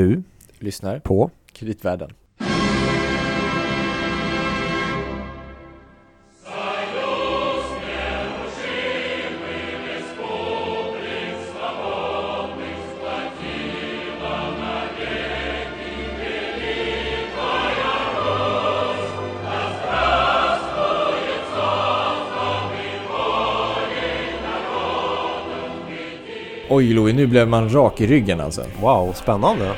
Du lyssnar på Kreditvärlden. Oj Louie, nu blev man rak i ryggen alltså. Wow, spännande.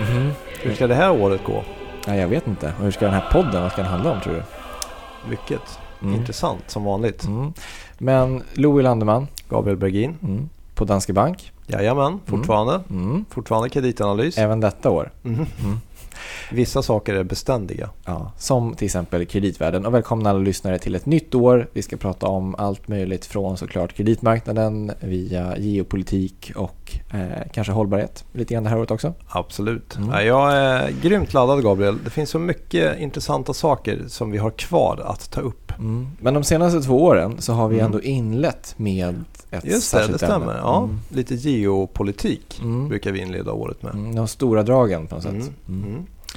Hur ska det här året gå? Nej, jag vet inte. Och hur ska den här podden, vad ska den handla om tror du? Mycket Mm. intressant som vanligt. Mm. Men Louie Landeman Gabriel Bergin. mm. på Danske Bank. Jajamän, fortfarande. Mm. Fortfarande kreditanalys. Även detta år. Mm. Vissa saker är beständiga. Ja, som till exempel kreditvärlden. Och välkomna alla lyssnare till ett nytt år. Vi ska prata om allt möjligt från såklart kreditmarknaden via geopolitik och eh, kanske hållbarhet. Lite grann det här året också. Absolut. Mm. Jag är grymt laddad Gabriel. Det finns så mycket intressanta saker som vi har kvar att ta upp. Mm. Men de senaste två åren så har vi Mm. ändå inlett med ett Just det, det stämmer. Ja, Mm. lite geopolitik Mm. brukar vi inleda året med. Mm, de stora dragen på något sätt.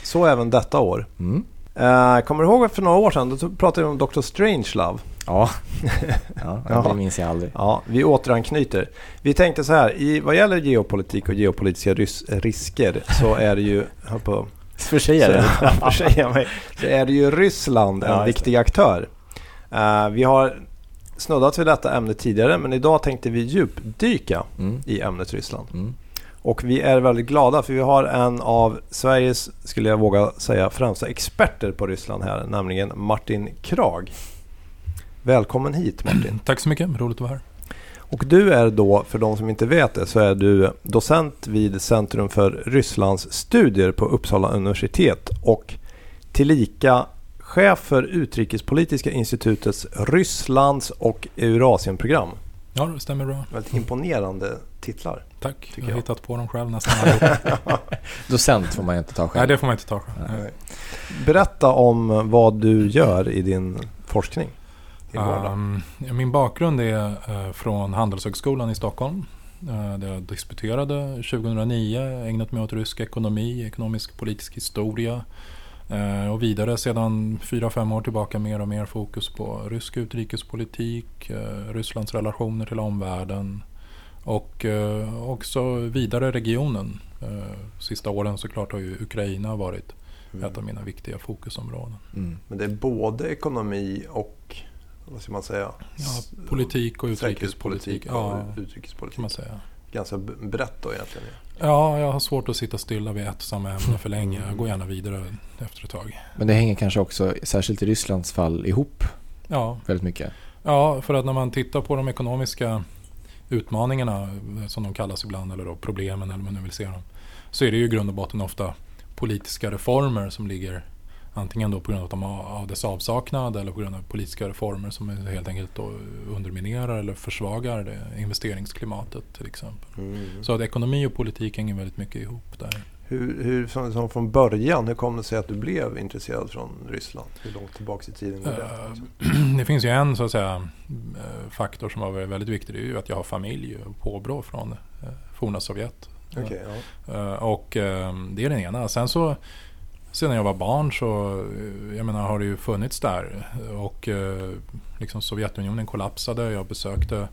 Så även detta år. Mm. Eh, kommer du ihåg för några år sedan? Då pratade vi om Dr. Strangelove. Ja, ja Ja. det minns jag aldrig. Ja, vi återanknyter. Vi tänkte så här, i, vad gäller geopolitik och geopolitiska rys- risker så är det ju, på Försäga det. säga mig, så är det ju Ryssland en Ja, viktig aktör. Eh, vi har snuddat vid detta ämne tidigare men idag tänkte vi djupdyka Mm. i ämnet Ryssland. Mm. Och vi är väldigt glada för vi har en av Sveriges, skulle jag våga säga, främsta experter på Ryssland här, nämligen Martin Krag. Välkommen hit Martin. Tack så mycket, roligt att vara här. Och du är då, för de som inte vet det, så är du docent vid Centrum för Rysslands studier på Uppsala universitet och tillika chef för Utrikespolitiska institutets Rysslands och Eurasienprogram. Ja, det stämmer bra. Väldigt imponerande titlar. Tack. Tycker jag har jag. hittat på dem själv nästan. Docent får man inte ta själv. Nej, det får man inte ta själv. Nej. Berätta om vad du gör i din forskning. Vardag. Um, ja, min bakgrund är eh, från Handelshögskolan i Stockholm. Uh, där jag disputerade 2009, ägnat mig åt rysk ekonomi, ekonomisk politisk historia. Eh, och vidare sedan fyra fem år tillbaka mer och mer fokus på rysk utrikespolitik, eh, Rysslands relationer till omvärlden och eh, också vidare regionen. Eh, sista åren såklart har ju Ukraina varit ett av mina viktiga fokusområden. Mm. Men det är både ekonomi och, vad ska man säga? Ja, politik och utrikespolitik. Ja, och utrikespolitik. kan man säga. Ganska brett då egentligen. Ja, jag har svårt att sitta stilla vid ett och samma ämne för länge. Jag går gärna vidare efter ett tag. Men det hänger kanske också, särskilt i Rysslands fall, ihop Ja, väldigt mycket. ja, för att när man tittar på de ekonomiska utmaningarna, som de kallas ibland, eller då problemen eller vad man nu vill se dem, så är det ju i grund och botten ofta politiska reformer som ligger antingen då på grund av, dess avsaknad eller på grund av politiska reformer som helt enkelt då underminerar eller försvagar det investeringsklimatet till exempel. Så att ekonomi och politik hänger väldigt mycket ihop där. Hur, hur som, som från början, hur kom det sig att du blev intresserad från Ryssland? Hur långt tillbaka i tiden går det? Eh, Det finns ju en så att säga, eh, faktor som har varit väldigt viktig. Det är ju att jag har familj och påbrå från eh, forna Sovjet. Okej, ja. Och det är den ena. Sen så sedan jag var barn så jag menar, har det ju funnits där. Och liksom Sovjetunionen kollapsade. Jag besökte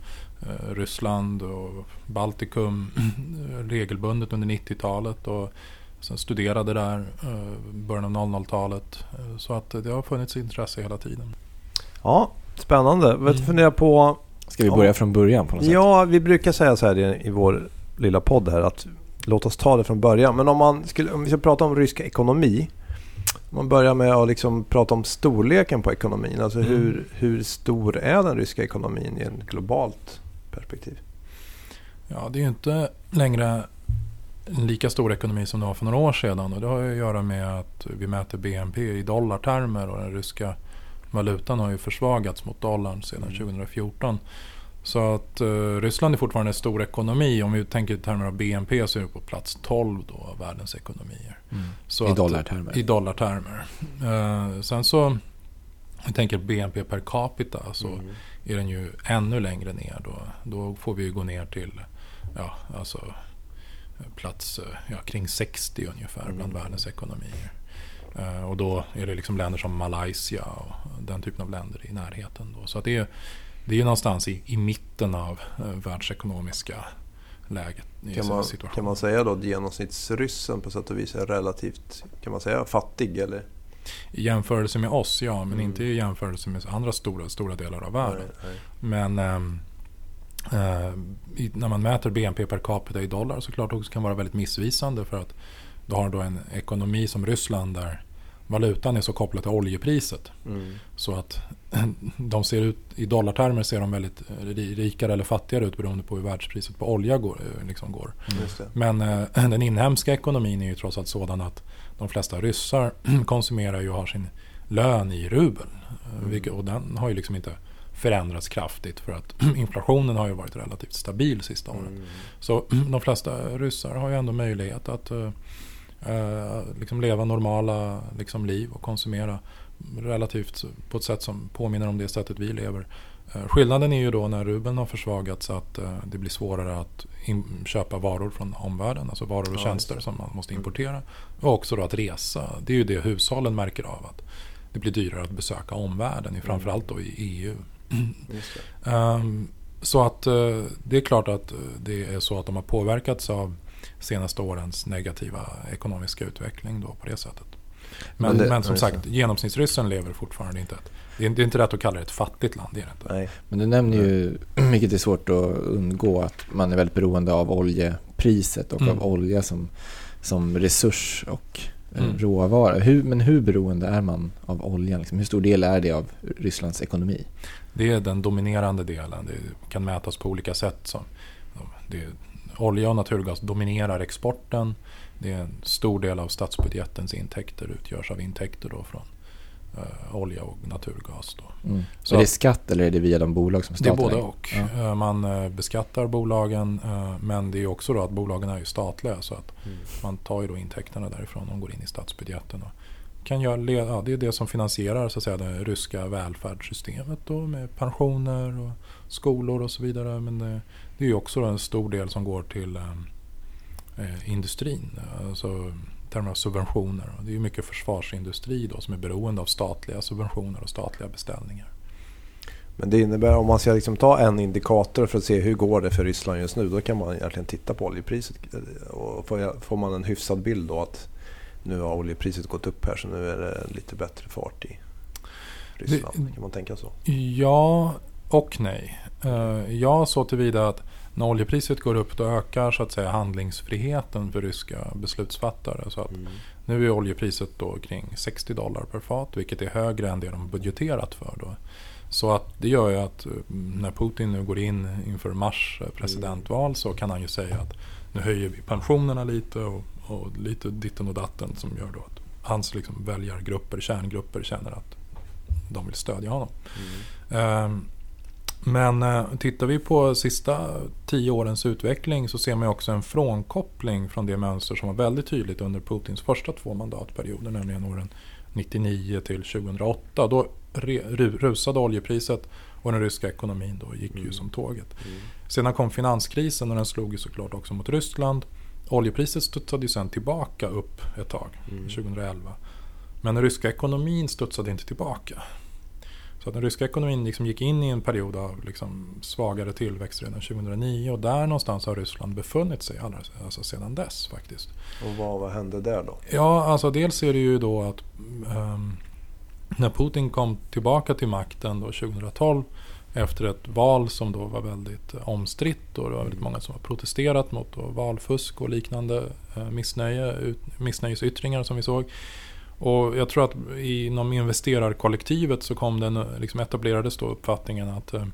Ryssland och Baltikum regelbundet under 90-talet. Och sen studerade där eh, början av 00-talet. Eh, Så att det har funnits intresse hela tiden. ja, spännande. Vet du, Mm. funderar på... Ska vi Ja. börja från början på något sätt? Ja, vi brukar säga så här i, vår lilla podd här att låt oss ta det från början. Men om, man skulle, om vi ska prata om rysk ekonomi. Om man börjar med att liksom prata om storleken på ekonomin. Alltså Mm. hur, hur stor är den ryska ekonomin globalt perspektiv? Ja, det är ju inte längre en lika stor ekonomi som det var för några år sedan. Och det har ju att göra med att vi mäter BNP i dollartermer och den ryska valutan har ju försvagats mot dollarn sedan Mm. 2014. Så att eh, Ryssland är fortfarande en stor ekonomi. Om vi tänker i termer av BNP så är det på plats 12 då av världens ekonomier. Mm. I dollartermer. I dollartermer. Eh, sen så, om vi tänker BNP per capita så Mm. är den ju ännu längre ner. Då, då får vi ju gå ner till ja, alltså, plats ja, kring 60 ungefär Mm. bland världens ekonomier. Eh, Och då är det liksom länder som Malaysia och den typen av länder i närheten. Då. Så att det, är, det är någonstans i, i mitten av eh, världsekonomiska läget. i Kan man, kan man säga då att genomsnittsryssen på sätt och vis är relativt kan man säga, fattig? Eller? I jämförelse med oss, ja, men Mm. inte i jämförelse med andra stora, stora delar av världen. Nej, nej. Men ehm, eh, i, när man mäter BNP per capita i dollar så klart också kan vara väldigt missvisande för att du har då en ekonomi som Ryssland där valutan är så kopplad till oljepriset. Mm. Så att de ser ut, i dollartermer ser de väldigt ri- rikare eller fattigare ut beroende på hur världspriset på olja går. eh, Liksom går. Det. Men eh, den inhemska ekonomin är ju trots allt sådan att de flesta ryssar konsumerar ju och har sin lön i rubel. Mm. Vilket, och den har ju liksom inte förändrats kraftigt för att inflationen har ju varit relativt stabil sista åren. Mm. Så de flesta ryssar har ju ändå möjlighet att eh, eh, liksom leva normala liksom, liv och konsumera relativt på ett sätt som påminner om det sättet vi lever. Eh, skillnaden är ju då när rubeln har försvagats att eh, det blir svårare att in, köpa varor från omvärlden, alltså varor och tjänster som man måste Mm. importera. Och också då att resa. Det är ju det hushållen märker av. att Det blir dyrare att besöka omvärlden, framförallt då i EU. Det. Ehm, så att eh, det är klart att det är så att de har påverkats av senaste årens negativa ekonomiska utveckling då på det sättet. Men, Men men, det- som ja, sagt, genomsnittsryssen lever fortfarande inte. Ett, det, är, det är inte rätt att kalla det ett fattigt land, det är det inte. Nej. Men du nämner ju, vilket är svårt att undgå, att man är väldigt beroende av oljepriset och Mm. av olja som, som resurs och eh, Mm. råvara. Hur, men hur beroende är man av oljan? Liksom? Hur stor del är det av Rysslands ekonomi? Det är den dominerande delen. Det kan mätas på olika sätt. Som, det olja och naturgas dominerar exporten. Det är en stor del av statsbudgetens intäkter utgörs av intäkter då från eh, olja och naturgas. Då. Mm. Så- är det skatt eller är det via de bolag som Det är staten både och. Ja. Eh, Man eh, beskattar bolagen eh, men det är också då att bolagen är ju statliga så att Mm. man tar ju då intäkterna därifrån och går in i statsbudgeten. Och kan göra, ja, det är det som finansierar så att säga, det ryska välfärdssystemet då, med pensioner och skolor och så vidare. Men det, det är ju också en stor del som går till industrin. Alltså, termer av subventioner. Det är mycket försvarsindustri då, som är beroende av statliga subventioner och statliga beställningar. Men det innebär om man ska liksom ta en indikator för att se hur går det för Ryssland just nu. Då kan man egentligen titta på oljepriset. Och får, får man en hyfsad bild då att nu har oljepriset gått upp här så nu är det lite bättre fart i Ryssland. Det- kan man tänka så? Ja och nej. Eh, Ja så tillvida att när oljepriset går upp då ökar så att säga handlingsfriheten för ryska beslutsfattare. Så att Mm. nu är oljepriset då kring 60 dollar per fat vilket är högre än det de budgeterat för. Då. Så att det gör ju att eh, när Putin nu går in inför mars eh, presidentval så kan han ju säga att nu höjer vi pensionerna lite och, och lite ditten och datten som gör då att hans liksom väljargrupper, kärngrupper känner att de vill stödja honom. Ehm, Men eh, tittar vi på sista tio årens utveckling så ser man ju också en frånkoppling från det mönster som var väldigt tydligt under Putins första två mandatperioder, nämligen åren 99 till 2008. Då re- ru- rusade oljepriset och den ryska ekonomin då gick ju Mm. som tåget. Mm. Sedan kom finanskrisen och den slog ju såklart också mot Ryssland. Oljepriset studsade ju sen tillbaka upp ett tag, Mm. 2011. Men den ryska ekonomin studsade inte tillbaka. Så att den ryska ekonomin liksom gick in i en period av liksom svagare tillväxt redan 2009 och där någonstans har Ryssland befunnit sig allra, alltså sedan dess faktiskt. Och vad, vad hände där då? Ja, alltså dels är det ju då att ehm, när Putin kom tillbaka till makten då 2012 efter ett val som då var väldigt eh, omstritt och det var väldigt många som har protesterat mot valfusk och liknande eh, missnöje, ut, missnöjesyttringar som vi såg. Och jag tror att inom investerarkollektivet så kom den, liksom etablerades då uppfattningen att eh,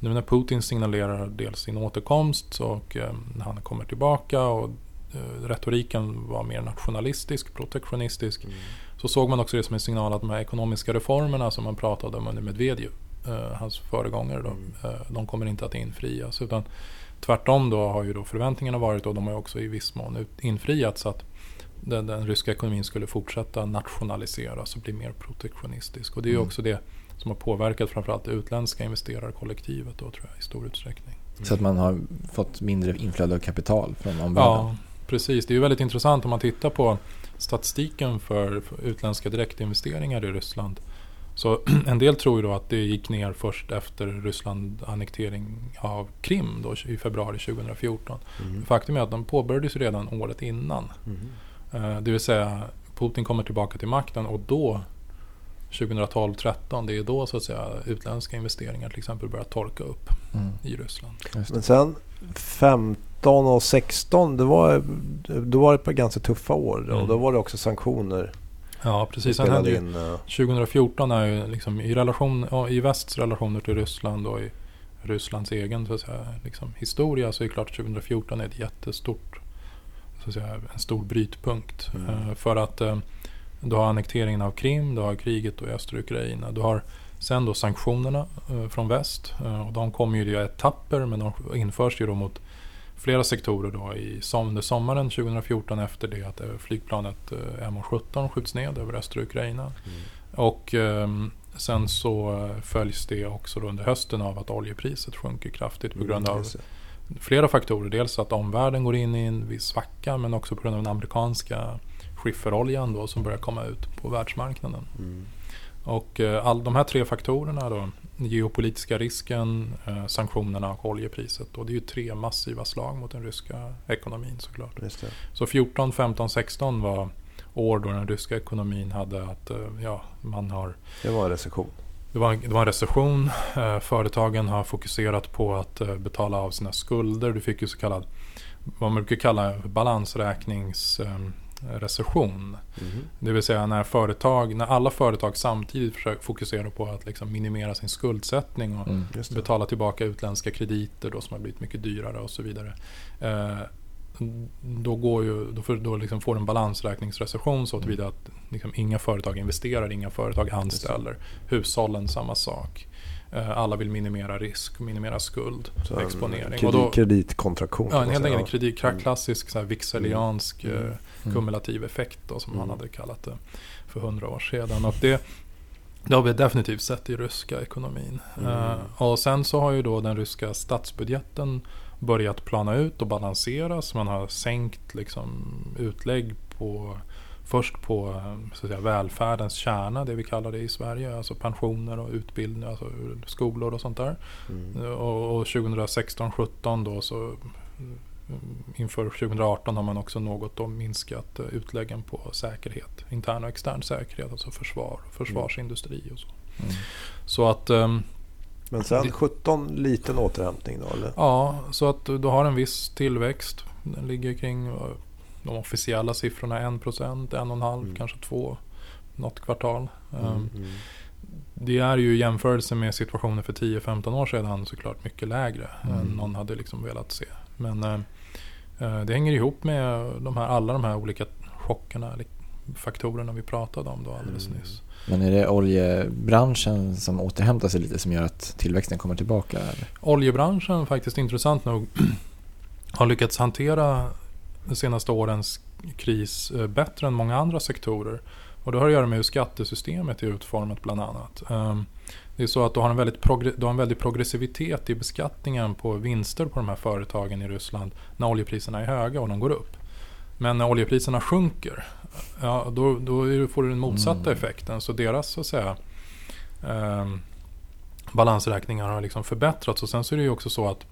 nu när Putin signalerar dels sin återkomst och eh, han kommer tillbaka och eh, retoriken var mer nationalistisk, protektionistisk. Mm. Så såg man också det som en signal att de här ekonomiska reformerna som man pratade om under Medvedev, hans föregångare, då, Mm. de kommer inte att infrias. Utan tvärtom då har ju då förväntningarna varit och de har också i viss mån infriats att den, den ryska ekonomin skulle fortsätta nationaliseras och bli mer protektionistisk. Och det är Mm. också det som har påverkat framförallt det utländska investerarkollektivet då tror jag i stor utsträckning. Så att man har fått mindre inflöde av kapital från omvärlden. Ja, Precis, det är ju väldigt intressant om man tittar på statistiken för, för utländska direktinvesteringar i Ryssland. Så en del tror ju då att det gick ner först efter Ryssland annektering av Krim då, i februari 2014. Mm. Faktum är att de påbörjades redan året innan. Mm. Eh, Det vill säga Putin kommer tillbaka till makten och då 2012-13 det är då så att säga utländska investeringar till exempel börjar torka upp Mm. i Ryssland. Men sen 15 och 16 det var, då var det ett par ganska tuffa år. Och Mm. då var det också sanktioner. Ja precis, sen hände ju in, eh, 2014 är ju liksom i, relation, ja, i västs relationer till Ryssland och i Rysslands egen så att säga, liksom, historia så är det klart att 2014 är ett jättestort, så att säga, en stor brytpunkt. Mm. Eh, för att eh, du har annekteringen av Krim, du har kriget då i östra Ukraina, du har sen då sanktionerna eh, från väst. Och de kommer ju i etapper men de införs ju då mot flera sektorer då i som, under sommaren 2014 efter det att flygplanet eh, MH17 skjuts ned över östra Ukraina. Mm. Och ehm, sen så följs det också under hösten av att oljepriset sjunker kraftigt på grund av det. Flera faktorer. Dels att omvärlden går in i en viss svacka men också på grund av den amerikanska skifferoljan då som börjar komma ut på världsmarknaden. Mm. Och eh, all, de här tre faktorerna då, geopolitiska risken, eh, sanktionerna och oljepriset. Och det är ju tre massiva slag mot den ryska ekonomin såklart. Så 14, 15, 16 var år då den ryska ekonomin hade att eh, ja, man har Det var recession. Det var, en, det var en recession. Eh, företagen har fokuserat på att eh, betala av sina skulder. Du fick ju så kallad, vad man brukar kalla balansräkningsrecession. Eh, recession. Mm. det vill säga när, företag, när alla företag samtidigt försöker fokusera på att liksom minimera sin skuldsättning och Mm. Betala tillbaka utländska krediter då som har blivit mycket dyrare och så vidare. Då, går ju, då, får, då liksom får en balansräkningsrecession så tillvida att liksom inga företag investerar, inga företag anställer. Hushållen samma sak. Eh, alla vill minimera risk, minimera skuld, Så exponering. Kredit, och då, kreditkontraktion. ja, en helt enkelt kredit, Mm. klassisk så här, vixeliansk Mm. eh, Mm. kumulativ effekt då, som han Mm. hade kallat det för hundra år sedan. Och det, det har vi definitivt sett i ryska ekonomin. Mm. Eh, och sen så har ju då den ryska statsbudgeten börjat plana ut och balanseras. Man har sänkt liksom utlägg på Först på så att säga, välfärdens kärna, det vi kallar det i Sverige. Alltså pensioner och utbildning, alltså skolor och sånt där. Mm. Och, och 2016-17 då så mm, inför 2018 har man också något då minskat eh, utläggen på säkerhet. Intern och extern säkerhet, alltså försvar, försvarsindustri och så. Mm. Så att ehm, Men sen Det- 17 liten återhämtning då eller? ja, så att du har en viss tillväxt. Den ligger kring eh, de officiella siffrorna 1%, 1,5, Mm. kanske 2 något kvartal. Ehm, Mm. Mm. Det är ju i jämförelse med situationen för 10-15 år sedan såklart mycket lägre Mm. än någon hade liksom velat se. Men eh, det hänger ihop med de här, alla de här olika chockerna, faktorerna vi pratade om då alldeles Mm. nyss. Men är det oljebranschen som återhämtar sig lite som gör att tillväxten kommer tillbaka? Eller? Oljebranschen faktiskt intressant nog har lyckats hantera de senaste årens kris eh, bättre än många andra sektorer. Och det har att göra med hur skattesystemet är utformat bland annat. Ehm, Det är så att du har en väldigt, progr- du har en väldigt progressivitet i beskattningen på vinster på de här företagen i Ryssland när oljepriserna är höga och de går upp. Men när oljepriserna sjunker, ja, då, då får du den motsatta Mm. effekten. Så deras så att säga, ehm, balansräkningar har liksom förbättrats. Och sen så är det ju också så att eh,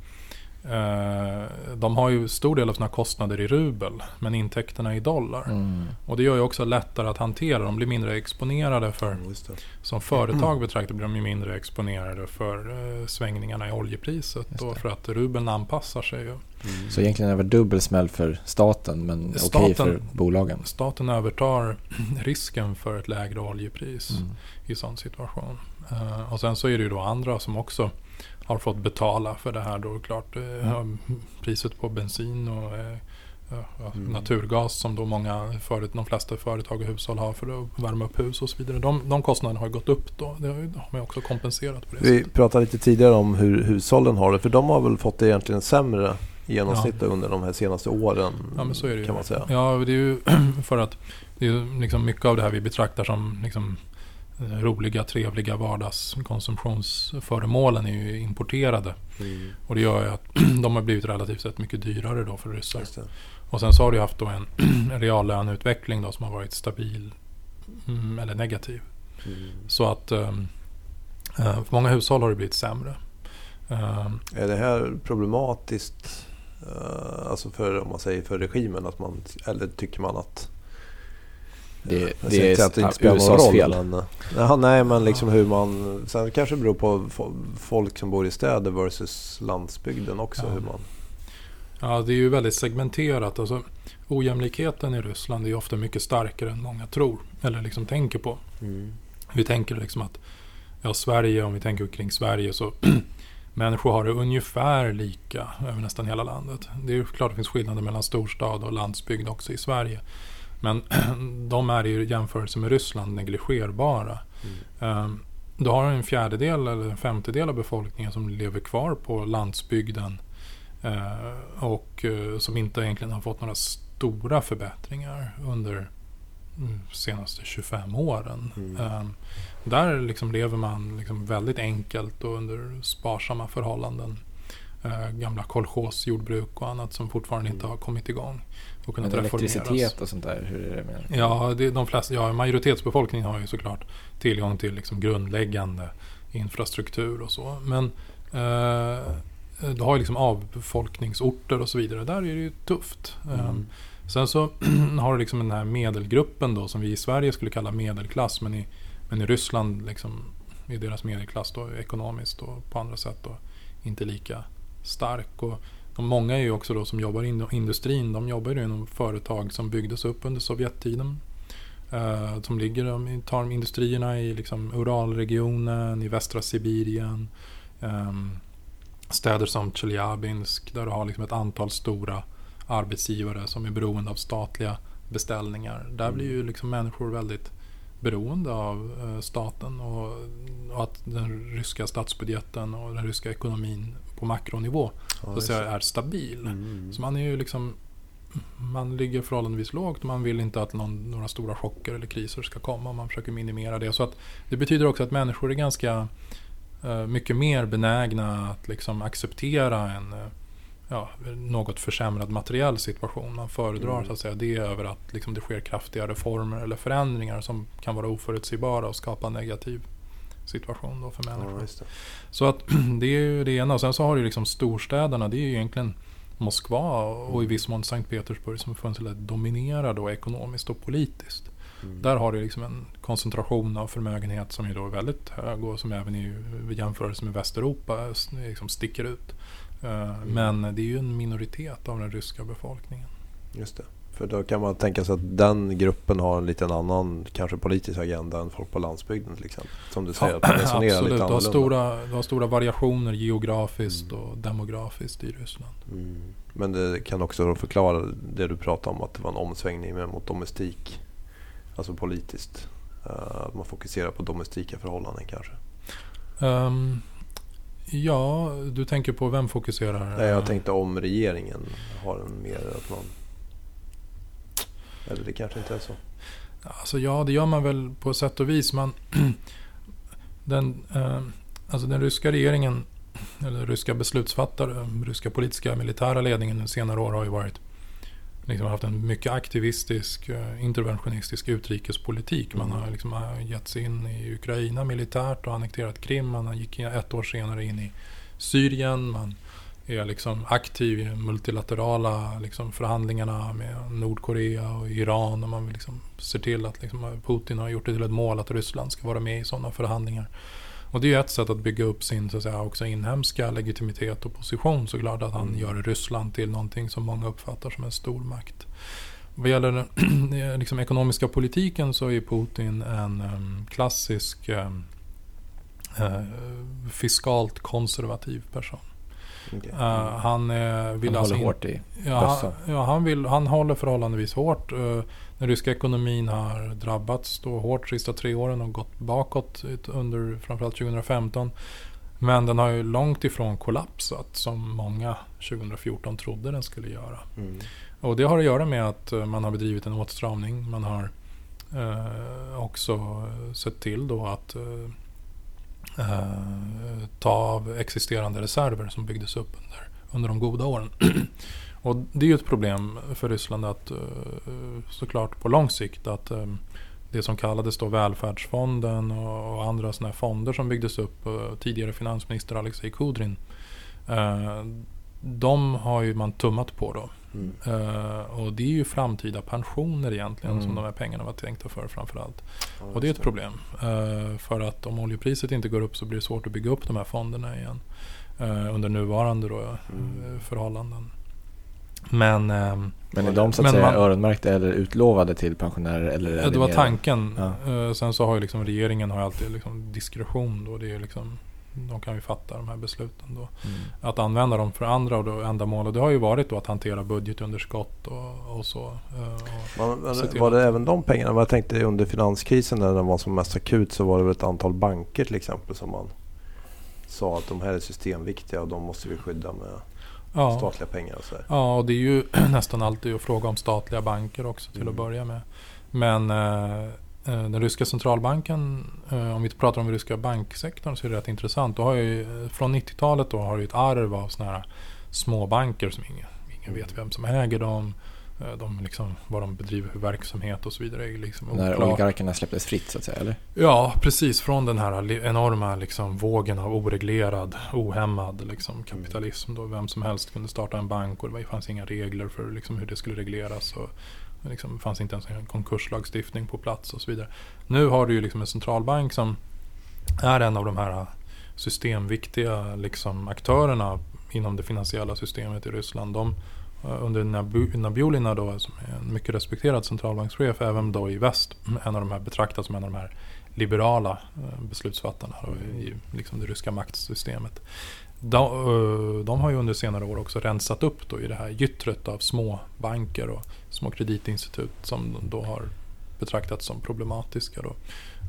de har ju stor del av sina kostnader i rubel, men intäkterna i dollar. Mm. Och det gör ju också lättare att hantera. De blir mindre exponerade för, Mm, Just det. som företag betraktat blir de ju mindre exponerade för eh, svängningarna i oljepriset. Det. för att rubeln anpassar sig. Mm. Så egentligen är det dubbel smäll för staten men okej Staten- för bolagen? Staten övertar risken för ett lägre oljepris Mm. i sån situation. Eh, och sen så är det ju då andra som också har fått betala för det här då klart. eh, priset på bensin och eh, ja, ja, Mm. naturgas som då många förut, de flesta företag och hushåll har för att värma upp hus och så vidare. De, de kostnaderna har gått upp då. Det har man också kompenserat på det Vi sättet. pratade lite tidigare om hur hushållen har det. För de har väl fått det egentligen sämre i genomsnitt under de här senaste åren. Ja men så är det ju. Kan man säga. Ja det är ju för att det är liksom mycket av det här vi betraktar som liksom roliga, trevliga vardagskonsumtionsföremålen är ju importerade. Mm. Och det gör ju att de har blivit relativt sett mycket dyrare då för ryssar. Och sen så har du haft då en reallöneutveckling då som har varit stabil mm, eller negativ. Mm. Så att um, för många hushåll har det blivit sämre. Um, Är det här problematiskt uh, alltså för, om man säger för regimen? Att man, eller tycker man att Det, jag det är att det inte spelar någon USAs roll. fel. Men, uh, jaha, nej, men liksom hur man... Sen kanske det beror på fo- folk som bor i städer versus landsbygden också. Ja. Hur man, ja, det är ju väldigt segmenterat. Alltså, ojämlikheten i Ryssland är ju ofta mycket starkare än många tror. Eller liksom tänker på. Vi tänker liksom att ja, Sverige, om vi tänker kring Sverige så människor har det ungefär lika över nästan hela landet. Det är ju klart att det finns skillnader mellan storstad och landsbygd också i Sverige. Men de är i jämförelse med Ryssland negligerbara. Um, du har en fjärdedel eller en femtedel av befolkningen som lever kvar på landsbygden. eh, och eh, som inte egentligen har fått några stora förbättringar under mm, senaste 25 åren. Mm. Ehm, där liksom lever man liksom väldigt enkelt och under sparsamma förhållanden. Eh, gamla kolchosjordbruk och annat som fortfarande inte har kommit igång. Och Men kunnat reformeras. elektricitet och sånt där, hur är det med Ja, det, de flesta, ja, majoritetsbefolkningen har ju såklart tillgång till liksom grundläggande infrastruktur och så. Men eh, du har ju liksom avbefolkningsorter och så vidare. Där är det ju tufft. Mm. Eh, sen så har du liksom den här medelgruppen då som vi i Sverige skulle kalla medelklass. Men i, men i Ryssland liksom är deras medelklass då ekonomiskt och på andra sätt då inte lika stark. Och de många är ju också då som jobbar inom industrin. De jobbar ju inom företag som byggdes upp under Sovjettiden. Eh, som ligger, de tar industrierna i liksom Uralregionen, i västra Sibirien. ehm, städer som Tjeljabinsk där du har liksom ett antal stora arbetsgivare som är beroende av statliga beställningar. Där blir ju liksom människor väldigt beroende av eh, staten och, och att den ryska statsbudgeten och den ryska ekonomin på makronivå Ja, så att säga, är stabil. Mm. Så man är ju liksom man ligger förhållandevis lågt och man vill inte att någon, några stora chocker eller kriser ska komma. Man försöker minimera det. Så att det betyder också att människor är ganska eh, mycket mer benägna att liksom acceptera en eh, ja, något försämrad materiell situation. Man föredrar Mm. så att säga det över att liksom, det sker kraftiga reformer eller förändringar som kan vara oförutsägbara och skapa negativ situation då för människor. Ja, det. Så att det är ju det ena. Och sen så har du liksom storstäderna. Det är ju egentligen Moskva och i viss mån Sankt Petersburg som funnits att dominera då ekonomiskt och politiskt. Mm. Där har du liksom en koncentration av förmögenhet som är då väldigt hög och som även i jämförelse med Västeuropa liksom sticker ut. Eh, Men det är ju en minoritet av den ryska befolkningen. Just det. För då kan man tänka sig att den gruppen har en liten annan, kanske politisk agenda än folk på landsbygden till exempel. Som du säger, att man resonerar Absolut, lite du har, annorlunda. stora, du har stora variationer geografiskt Mm. och demografiskt i Ryssland. Mm. Men det kan också förklara det du pratade om att det var en omsvängning mot domestik. Alltså politiskt. Eh, Att man fokuserar på domestika förhållanden kanske. Ehm, ja, du tänker på vem fokuserar? Nej, jag tänkte om regeringen har en mer att man... Eller det kanske inte är så. Alltså ja, det gör man väl på sätt och vis. Man, den, eh, alltså den ryska regeringen, eller ryska beslutsfattare, ryska politiska militära ledningen under senare år har ju varit liksom haft en mycket aktivistisk, eh, interventionistisk utrikespolitik. Man har liksom eh, gett sig in i Ukraina militärt och annekterat Krim. Man gick ett år senare in i Syrien. Man är liksom aktiv i de multilaterala liksom förhandlingarna med Nordkorea och Iran. Och man vill liksom se till att liksom Putin har gjort det till ett mål att Ryssland ska vara med i sådana förhandlingar. Och det är ju ett sätt att bygga upp sin så att säga, också inhemska legitimitet och position såklart. Att han Mm. gör Ryssland till någonting som många uppfattar som en stor makt. Vad gäller den liksom, ekonomiska politiken så är Putin en em, klassisk em, eh, fiskalt konservativ person. Okej. Eh, han eh, vill Han alltså håller in- hårt i Ja, bössan. han, ja han, vill, han håller förhållandevis hårt. Eh, Den ryska ekonomin har drabbats då hårt de sista tre åren och gått bakåt under framförallt 2015. Men den har ju långt ifrån kollapsat som många 2014 trodde den skulle göra. Mm. Och det har att göra med att man har bedrivit en åtstramning. Man har eh, också sett till då att eh, eh, ta av existerande reserver som byggdes upp under, under de goda åren. Och det är ju ett problem för Ryssland att eh, såklart på lång sikt att eh, det som kallades då välfärdsfonden och andra sådana här fonder som byggdes upp. Eh, tidigare finansminister Alexej Kudrin. Eh, de har ju man tummat på då. Mm. och det är ju framtida pensioner egentligen mm. som de här pengarna var tänkta för framförallt. Ja, och det är ett problem. för att om oljepriset inte går upp så blir det svårt att bygga upp de här fonderna igen. under nuvarande då, mm. förhållanden. Men, ehm, men är de så att säga man, öronmärkta eller utlovade till pensionärer? Eller det var tanken. Ja. Sen så har ju liksom regeringen har alltid liksom diskretion. Då. Det är liksom, de kan ju fatta de här besluten. Då. Mm. Att använda dem för andra och då ändamål. Och det har ju varit då att hantera budgetunderskott och, och så. Eh, och men, var det även de pengarna? Jag tänkte under finanskrisen när den var som mest akut så var det väl ett antal banker till exempel som man sa att de här är systemviktiga och de måste vi skydda med ja. statliga pengar och sådär. Ja, och det är ju nästan alltid att fråga om statliga banker också till mm. att börja med. Men eh, den ryska centralbanken, eh, om vi pratar om den ryska banksektorn så är det rätt intressant. Då har ju, från 90-talet då har det ett arv av sådana här små banker som ingen, ingen vet vem som äger dem. Eh, de liksom, vad de bedriver för verksamhet och så vidare. Liksom När oligarkerna släpptes fritt så att säga, eller? Ja, precis. Från den här enorma liksom, vågen av oreglerad, ohämmad liksom, kapitalism. Då vem som helst kunde starta en bank och det fanns inga regler för liksom, hur det skulle regleras. Och, liksom, det fanns inte ens en konkurslagstiftning på plats och så vidare. Nu har du ju liksom en centralbank som är en av de här systemviktiga liksom, aktörerna inom det finansiella systemet i Ryssland. De, eh, under Nabiulina då, som är en mycket respekterad centralbankschef, även då i väst, en av de här betraktas som en av de här liberala eh, beslutsfattarna då, i liksom det ryska maktsystemet. De, eh, de, har ju under senare år också rensat upp då i det här gyttret av små banker och små kreditinstitut som då har betraktats som problematiska. Då.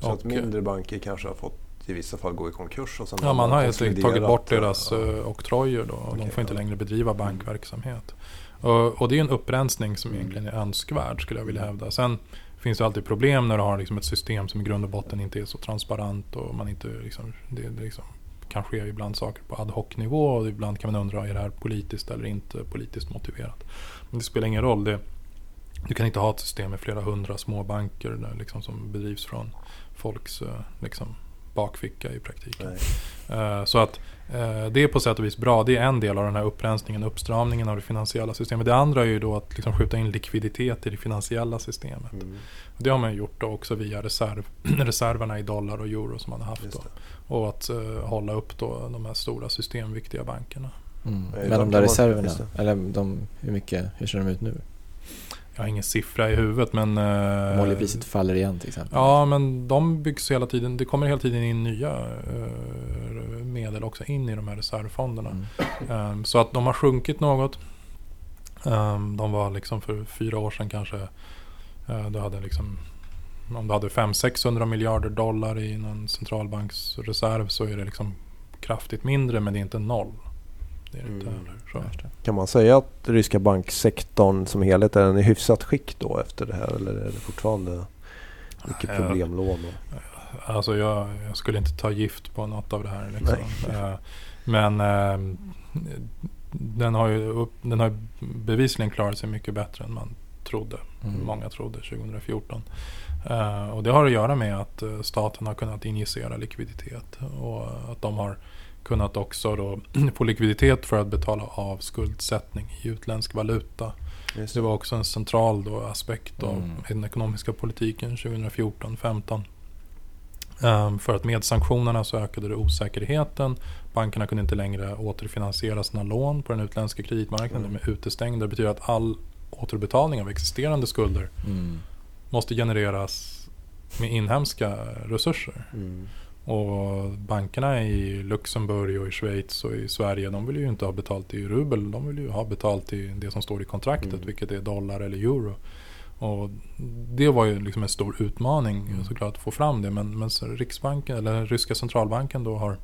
Så och, att mindre banker kanske har fått i vissa fall gå i konkurs? Och ja, man har helt tagit bort deras ja. oktrojer då. Och okay, de får inte längre bedriva bankverksamhet. Och, och, det är en upprensning som egentligen är önskvärd skulle jag vilja hävda. Sen finns det alltid problem när du har liksom ett system som i grund och botten inte är så transparent och man inte liksom, det, det liksom kan ske ibland saker på ad hoc nivå och ibland kan man undra är det här politiskt eller inte politiskt motiverat. Men det spelar ingen roll. Det, du kan inte ha ett system med flera hundra småbanker där, liksom, som bedrivs från folks eh, liksom, bakficka i praktiken. Uh, så att uh, det är på sätt och vis bra. Det är en del av den här upprensningen, uppstramningen av det finansiella systemet. Det andra är ju då att liksom skjuta in likviditet i det finansiella systemet. Mm. Det har man gjort då också via reserv, reserverna i dollar och euro som man har haft. Då. Och att uh, hålla upp då de här stora systemviktiga bankerna. Mm. Men de där reserverna, eller de, hur, mycket, hur ser de ut nu? Jag har ingen siffra i huvudet men... Eh, oljepriset faller igen till exempel? Ja, men de byggs hela tiden. Det kommer hela tiden in nya eh, medel också in i de här reservfonderna. Mm. Um, så att de har sjunkit något. Um, de var liksom för fyra år sedan kanske. Uh, du hade liksom, om du hade 500-600 miljarder dollar i någon centralbanksreserv så är det liksom kraftigt mindre men det är inte noll. Inte mm. heller. Kan man säga att ryska banksektorn som helhet är den i hyfsat skick då efter det här? Eller är det fortfarande mycket problemlån? Alltså jag, jag, skulle inte ta gift på något av det här. Liksom. Eh, men eh, den har ju den har bevisligen klarat sig mycket bättre än man trodde. Mm. Många trodde 2014. Uh, och det har att göra med att staten har kunnat injicera likviditet och att de har kunnat också då få likviditet för att betala av skuldsättning i utländsk valuta. Det. det var också en central då aspekt av mm. den ekonomiska politiken 2014-15. Um, ehm, för att med sanktionerna så ökade det osäkerheten. Bankerna kunde inte längre återfinansiera sina lån på den utländska kreditmarknaden. Mm. De är utestängda. Det betyder att all återbetalning av existerande skulder mm. måste genereras med inhemska resurser. Mm. Och bankerna i Luxemburg och i Schweiz och i Sverige de vill ju inte ha betalt i rubel. De vill ju ha betalt i det som står i kontraktet mm. vilket är dollar eller euro. Och det var ju liksom en stor utmaning mm. såklart att få fram det. Men, men Riksbanken eller ryska centralbanken då har,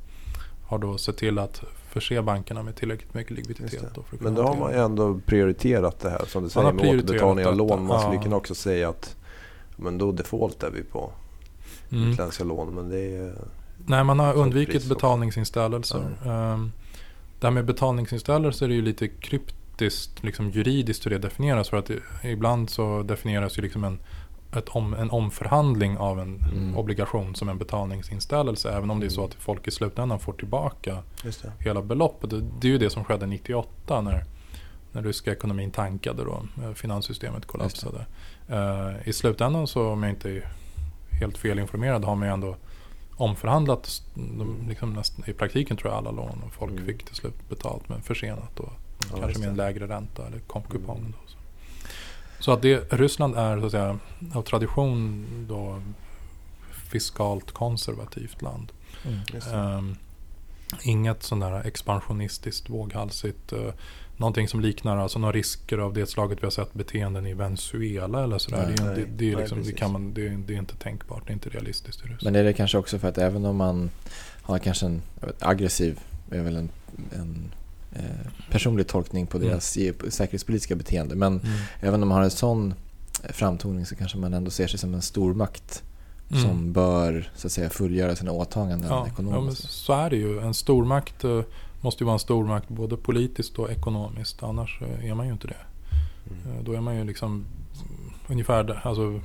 har då sett till att förse bankerna med tillräckligt mycket likviditet. Då men då har man ju ändå prioriterat det här som du säger med återbetalning av lån. Man ja. skulle kunna också säga att Men då defaultar vi på Mm. utländska lån. Men det är... Nej, man har Sånt undvikit betalningsinställelser. Um, det här med betalningsinställelser är ju lite kryptiskt liksom juridiskt hur det definieras. För att ibland så definieras ju liksom en, om, en omförhandling av en Mm. obligation som en betalningsinställelse. Även om det är så Mm. att folk i slutändan får tillbaka hela beloppet. Det, det är ju det som skedde 98 när, när ryska ekonomin tankade då. eh, Finanssystemet kollapsade. Eh, I slutändan så om jag inte helt felinformerad har man ju ändå omförhandlat de, liksom nästan, i praktiken tror jag alla lån och folk Mm. fick till slut betalt men försenat och Ja, kanske med en lägre ränta eller kompkupongen. Mm. Så. så att det, Ryssland är så att säga av tradition då fiskalt konservativt land. Mm. Ehm, inget sån där expansionistiskt, våghalsigt. Uh, någonting som liknar alltså några risker av det slaget vi har sett beteenden i Venezuela eller sådär. Nej, det, är- nej, det, det, är nej, liksom, det, precis. kan man, det, är- det är inte tänkbart, det är inte realistiskt Ryssland. Men är det kanske också för att även om man har kanske en vet, aggressiv, är väl en, en eh, personlig tolkning på Mm. deras ge- säkerhetspolitiska beteende. Men Mm. även om man har en sån framtoning så kanske man ändå ser sig som en stormakt Mm. som bör så att säga fullgöra sina åtaganden ja, ja, men ekonomiskt. så är det ju. En stormakt eh, måste ju vara en stormakt både politiskt och ekonomiskt. Annars eh, är man ju inte det. Mm. Eh, Då är man ju liksom ungefär där. Alltså,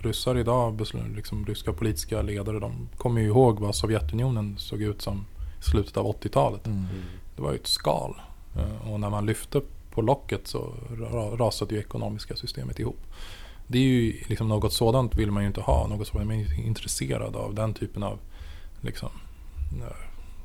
ryssar idag, liksom ryska politiska ledare, de kommer ju ihåg vad Sovjetunionen såg ut som i slutet av 80-talet. Mm. Mm. Det var ju ett skal. Eh, Och när man lyfte på locket så ra- rasade ju ekonomiska systemet ihop. Det är ju liksom något sådant vill man ju inte ha. Något sådant man är intresserad av. Den typen av liksom,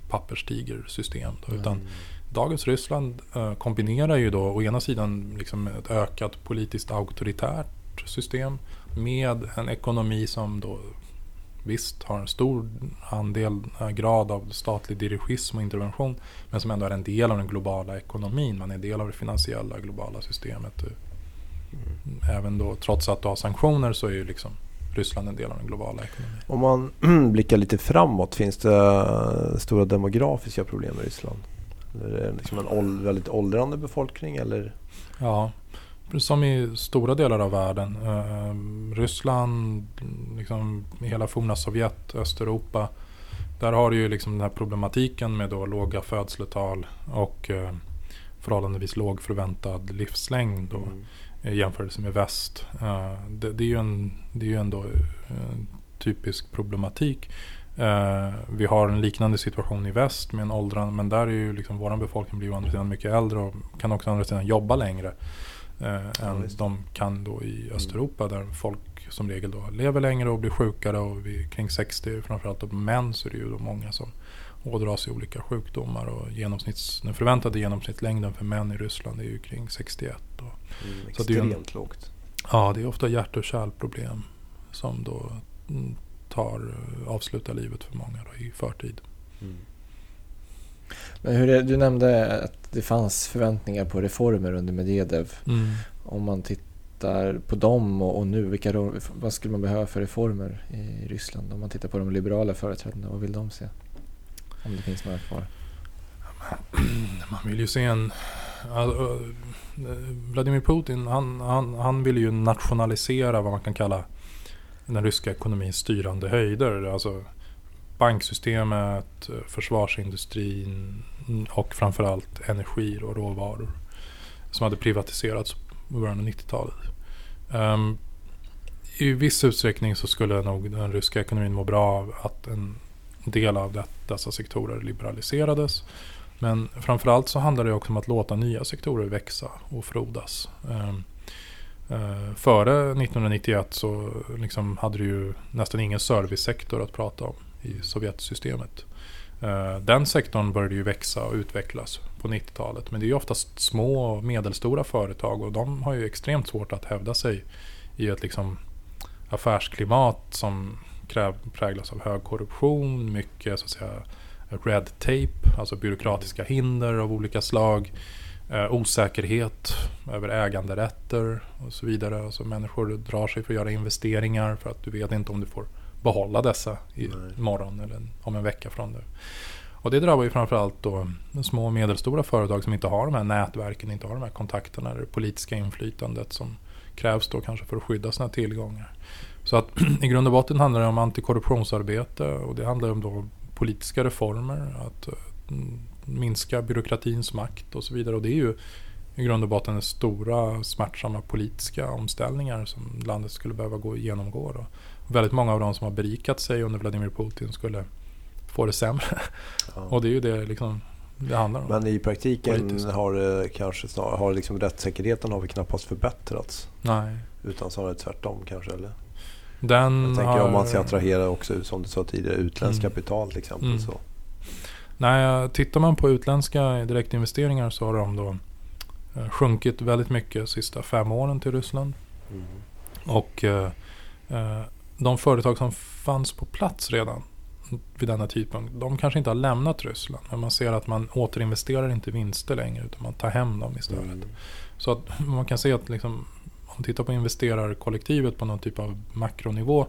papperstigersystem. Då. Utan Mm. dagens Ryssland eh, kombinerar ju då å ena sidan liksom ett ökat politiskt auktoritärt system med en ekonomi som då visst har en stor andel, eh, grad av statlig dirigism och intervention men som ändå är en del av den globala ekonomin. Man är en del av det finansiella globala systemet. Mm. Även då, trots att du har sanktioner så är ju liksom Ryssland en del av den globala ekonomin. Om man blickar lite framåt, finns det eh, stora demografiska problem i Ryssland? Eller är det liksom en väldigt åldrande befolkning? Eller? Ja, som i stora delar av världen. Eh, Ryssland, liksom hela forna Sovjet, Östeuropa. Där har du ju liksom den här problematiken med då låga födslotal och eh, förhållandevis låg förväntad livslängd Mm. I jämförelse med väst. Eh, det, det är ju en, det är ju ändå en typisk problematik. Eh, vi har en liknande situation i väst med en åldrande, men där är ju liksom vår befolkning blir å andra sidan mycket äldre och kan också å andra sidan jobba längre. Eh, än visst. de kan då i Östeuropa där folk som regel då lever längre och blir sjukare och vid, kring 60 framförallt av män så är det ju då många som ådrar sig olika sjukdomar och genomsnitts, den förväntade genomsnittslängden för män i Ryssland är ju kring 61. Och, Mm, Så det är ju en- extremt lågt. Ja, det är ofta hjärt och kärlproblem som då mm, tar, eh, avslutar livet för många då, i förtid. Mm. Men hur är, du nämnde att det fanns förväntningar på reformer under Medvedev. Om man tittar på dem och, och nu, vilka, vad skulle man behöva för reformer i Ryssland? Om man tittar på de liberala företrädarna, vad vill de se? Om det finns några kvar. Man vill ju se en alltså, Vladimir Putin, han, han, han vill ju nationalisera vad man kan kalla den ryska ekonomins styrande höjder. Alltså banksystemet, försvarsindustrin och framförallt energi och råvaror. Som hade privatiserats i början av 90-talet. Um, ehm, I viss utsträckning så skulle nog den ryska ekonomin må bra av att en del av det, dessa sektorer liberaliserades. Men framförallt så handlar det också om att låta nya sektorer växa och frodas. Ehm, eh, före 1991 så liksom hade du ju nästan ingen servicesektor att prata om i Sovjetsystemet. Eh, den sektorn började ju växa och utvecklas på 90-talet. Men det är ju oftast små och medelstora företag och de har ju extremt svårt att hävda sig i ett liksom affärsklimat som kräv, präglas av hög korruption, mycket så att säga red tape, alltså byråkratiska hinder av olika slag. Eh, osäkerhet över äganderätter och så vidare. Alltså människor drar sig för att göra investeringar för att du vet inte om du får behålla dessa i morgon eller om en vecka från nu. Och det drabbar ju framförallt då små och medelstora företag som inte har de här nätverken, inte har de här kontakterna, det politiska inflytandet som krävs då kanske för att skydda sina tillgångar. Så att i grund och botten handlar det om antikorruptionsarbete och det handlar om då politiska reformer, att mm, minska byråkratins makt och så vidare. Och det är ju i grund och botten stora smärtsamma politiska omställningar som landet skulle behöva gå genomgå. Då. Väldigt många av de som har berikat sig under Vladimir Putin skulle få det sämre. Ja. och det är ju det liksom det handlar om. Men i praktiken politiskt. har det kanske snarare, har liksom rättssäkerheten har vi knappast förbättrats. Nej. Utan snarare tvärtom kanske eller? Den jag tänker har... om man ska attrahera också som du sa tidigare utländskt mm. kapital till exempel. Mm. Så. Nej, tittar man på utländska direktinvesteringar så har de då eh, sjunkit väldigt mycket de sista fem åren till Ryssland. Mm. Och eh, eh, de företag som fanns på plats redan vid denna tidpunkt, de kanske inte har lämnat Ryssland. Men man ser att man återinvesterar inte vinster längre utan man tar hem dem istället. Mm. Så att man kan se att liksom, om man tittar på investerarkollektivet på någon typ av makronivå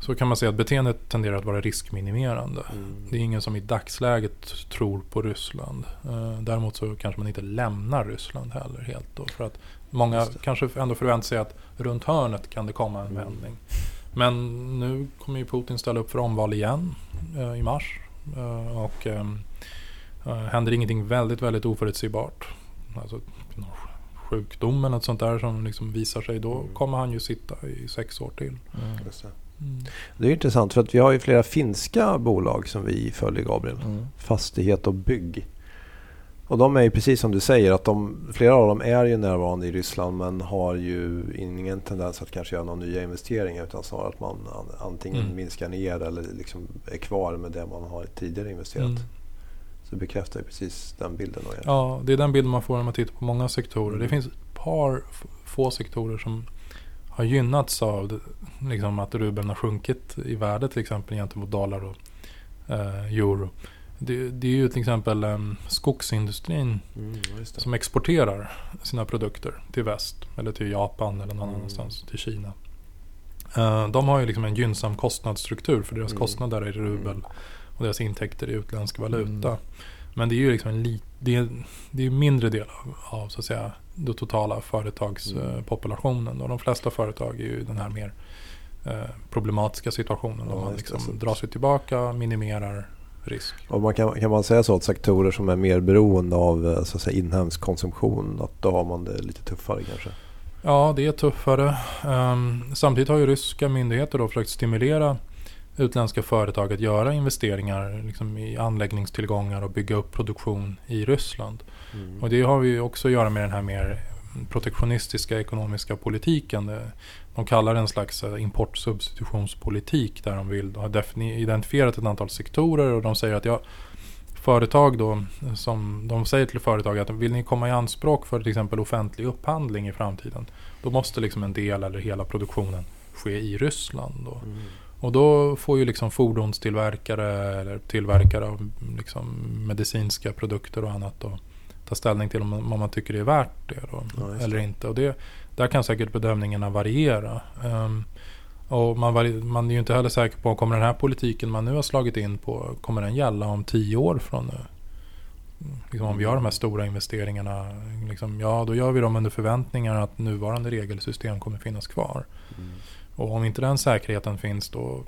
så kan man säga att beteendet tenderar att vara riskminimerande. Mm. Det är ingen som i dagsläget tror på Ryssland. Uh, däremot så kanske man inte lämnar Ryssland heller helt. Då, för att många kanske ändå förväntar sig att runt hörnet kan det komma en mm. vändning. Men nu kommer ju Putin ställa upp för omval igen uh, i mars. Uh, och um, händer ingenting väldigt, väldigt oförutsägbart. Alltså, sjukdom eller något sånt där som liksom visar sig. Då mm. kommer han ju sitta i sex år till. Mm. Mm. Det är intressant för att vi har ju flera finska bolag som vi följer Gabriel. Mm. Fastighet och bygg. Och de är ju precis som du säger att de, flera av dem är ju närvarande i Ryssland men har ju ingen tendens att kanske göra några nya investeringar utan snarare att man antingen mm. minskar ner eller liksom är kvar med det man har tidigare investerat. Så det bekräftar ju precis den bilden. Ja, det är den bilden man får när man tittar på många sektorer. Det mm. finns ett par få sektorer som har gynnats av liksom, att rubeln har sjunkit i värde till exempel gentemot dollar och eh, euro. Det, det, är ju till exempel eh, skogsindustrin mm, som exporterar sina produkter till väst eller till Japan eller någon mm. annanstans, till Kina. Eh, de har ju liksom en gynnsam kostnadsstruktur för deras mm. kostnader är i rubel mm. Och deras intäkter i utländsk valuta. Mm. Men det är ju liksom en li, det är, det är mindre del av, av så att säga den totala företagspopulationen. Mm. Och de flesta företag är ju den här mer eh, problematiska situationen. Ja, man liksom drar sig tillbaka, minimerar risk. Och man kan, kan man säga så att sektorer som är mer beroende av eh, så att säga, inhemsk konsumtion, att då har man det lite tuffare kanske? Ja, det är tuffare. Um, samtidigt har ju ryska myndigheter då försökt stimulera utländska företag att göra investeringar liksom i anläggningstillgångar och bygga upp produktion i Ryssland. Mm. Och det har vi också att göra med den här mer protektionistiska ekonomiska politiken. De kallar det en slags eh, importsubstitutionspolitik där de vill ha identifierat ett antal sektorer och de säger att ja, företag då, som de säger till företag att vill ni komma i anspråk för till exempel offentlig upphandling i framtiden, då måste liksom en del eller hela produktionen ske i Ryssland. Då. Mm. Och då får ju liksom fordonstillverkare eller tillverkare av liksom medicinska produkter och annat då, ta ställning till om man, om man tycker det är värt det då, ja, eller inte. Och det, där kan säkert bedömningarna variera. Um, och man, man är ju inte heller säker på, kommer den här politiken man nu har slagit in på, kommer den gälla om tio år från nu? Liksom om vi har de här stora investeringarna, liksom, ja då gör vi dem under förväntningar att nuvarande regelsystem kommer finnas kvar. Mm. Och om inte den säkerheten finns då,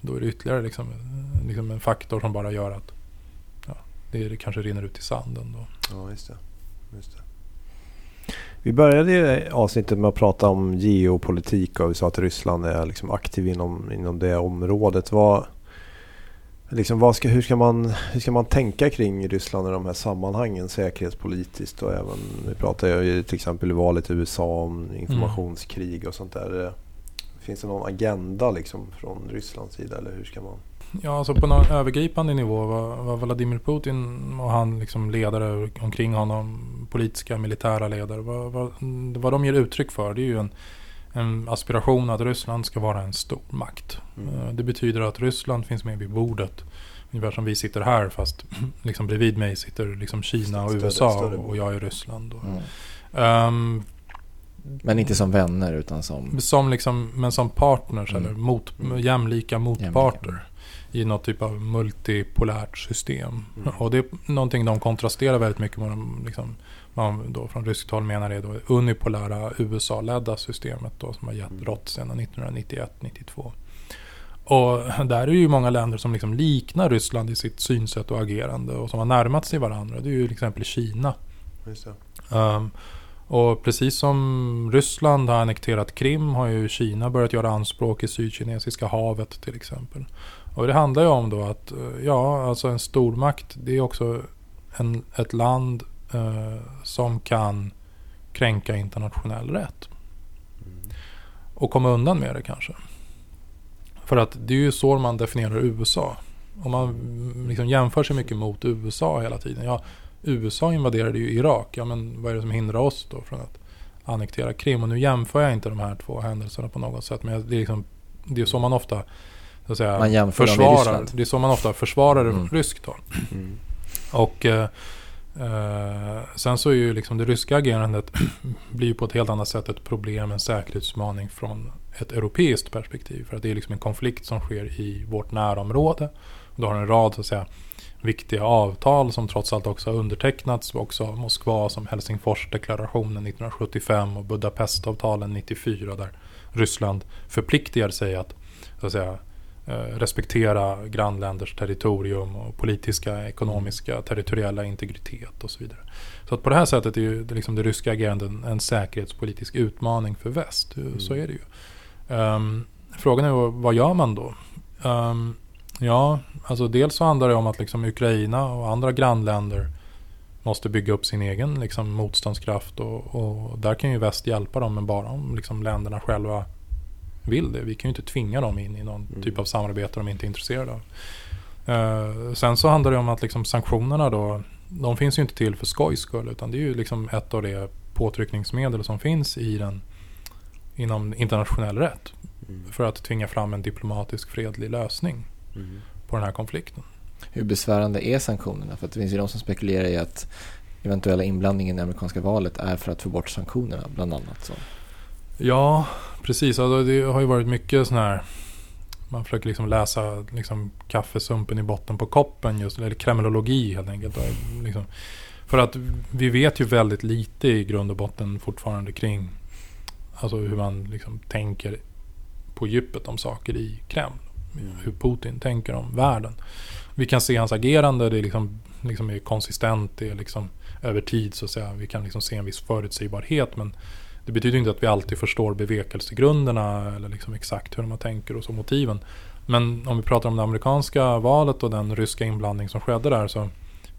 då är det ytterligare liksom, liksom en faktor som bara gör att ja, det, kanske rinner ut i sanden. Då. Ja, just det. Just det. Vi började avsnittet med att prata om geopolitik och vi sa att Ryssland är liksom aktiv inom, inom det området. Vad, liksom, ska, hur, ska man, hur ska man tänka kring Ryssland i de här sammanhangen säkerhetspolitiskt? Och även, vi pratade ju till exempel i valet i USA om informationskrig och sånt där. Finns det någon agenda liksom från Rysslands sida eller hur ska man? Ja, alltså på någon övergripande nivå var, var Vladimir Putin och han liksom ledare omkring honom, politiska militära ledare, vad, vad, vad de ger uttryck för det är ju en, en aspiration att Ryssland ska vara en stor makt. Mm. Eh, det betyder att Ryssland finns med vid bordet. Ungefär som vi sitter här fast liksom bredvid mig sitter liksom Kina och USA större och jag är Ryssland. Mm. Um, men inte som vänner utan som... som liksom, men som partners mm. eller mot, jämlika motparter. Jämlika. i något typ av multipolärt system. Mm. Och det är någonting de kontrasterar väldigt mycket med de, liksom, man då från ryskt håll menar är då unipolära USA-ledda systemet då som har gett Mm. rått sedan 1991-92. Och där är det ju många länder som liksom liknar Ryssland i sitt synsätt och agerande och som har närmat sig varandra. Det är ju till exempel Kina. Just det. Um, och precis som Ryssland har annekterat Krim har ju Kina börjat göra anspråk i Sydkinesiska havet till exempel. Och det handlar ju om då att, eh, ja, alltså en stormakt det är också en, ett land eh, som kan kränka internationell rätt. Mm. Och komma undan med det kanske. För att det är ju så man definierar USA. Om man liksom jämför sig mycket mot USA hela tiden. Ja, USA invaderade ju Irak. Ja, men vad är det som hindrar oss då från att annektera Krim? Och nu jämför jag inte de här två händelserna på något sätt. Men det är, liksom, det är så man ofta så att säga, Man jämför försvarar. Det är så man ofta försvarar det Mm. ryskt håll. Mm. Och eh, eh, sen så är ju liksom det ryska agerandet blir ju på ett helt annat sätt ett problem, en säkerhetsutmaning från ett europeiskt perspektiv. För att det är liksom en konflikt som sker i vårt närområde. Du har en rad så att säga viktiga avtal som trots allt också har undertecknats också av Moskva som Helsingforsdeklarationen 1975 och Budapestavtalen 94 där Ryssland förpliktigar sig att, så att säga, eh, respektera grannländers territorium och politiska, ekonomiska, territoriella integritet och så vidare. Så att på det här sättet är ju det, liksom det ryska agerandet en, säkerhetspolitisk utmaning för väst. Så är det ju. Ehm, frågan är vad- gör man då? Ehm, ja, alltså dels så handlar det om att liksom Ukraina och andra grannländer måste bygga upp sin egen liksom, motståndskraft och, och där kan ju väst hjälpa dem men bara om liksom, länderna själva vill det. Vi kan ju inte tvinga dem in i någon Mm. typ av samarbete de inte är intresserade av. Eh, sen så handlar det om att liksom, sanktionerna då, de finns ju inte till för skojs skull utan det är ju liksom ett av de påtryckningsmedel som finns i den inom internationell rätt Mm. för att tvinga fram en diplomatisk fredlig lösning Mm. på den här konflikten. Hur besvärande är sanktionerna? För det finns ju de som spekulerar i att eventuella inblandningen i det amerikanska valet är för att få bort sanktionerna bland annat. Så. Ja, precis. Alltså, det har ju varit mycket sån här man försöker liksom läsa liksom kaffesumpen i botten på koppen just, eller kremlologi helt enkelt. Och Liksom, för att vi vet ju väldigt lite i grund och botten fortfarande kring alltså hur man liksom tänker på djupet om saker i Kreml. Hur Putin tänker om världen. Vi kan se hans agerande, det är liksom, liksom är konsistent, det är liksom över tid så att säga. Vi kan liksom se en viss förutsägbarhet men det betyder inte att vi alltid förstår bevekelsegrunderna eller liksom exakt hur man tänker och så motiven. Men om vi pratar om det amerikanska valet och den ryska inblandning som skedde där så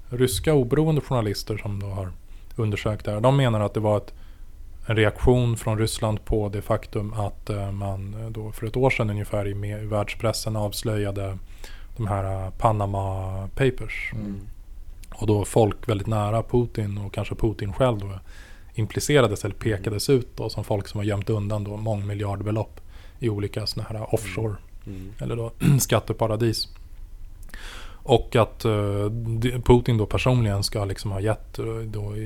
ryska oberoende journalister som då har undersökt det här, de menar att det var ett, en reaktion från Ryssland på det faktum att eh, man eh, då för ett år sedan ungefär i världspressen avslöjade de här eh, Panama Papers. Mm. Och då folk väldigt nära Putin och kanske Putin själv då implicerades eller pekades ut då som folk som har gömt undan då mångmiljardbelopp i olika sådana här offshore Mm. eller då skatteparadis. Och att eh, Putin då personligen ska liksom ha gett eh, då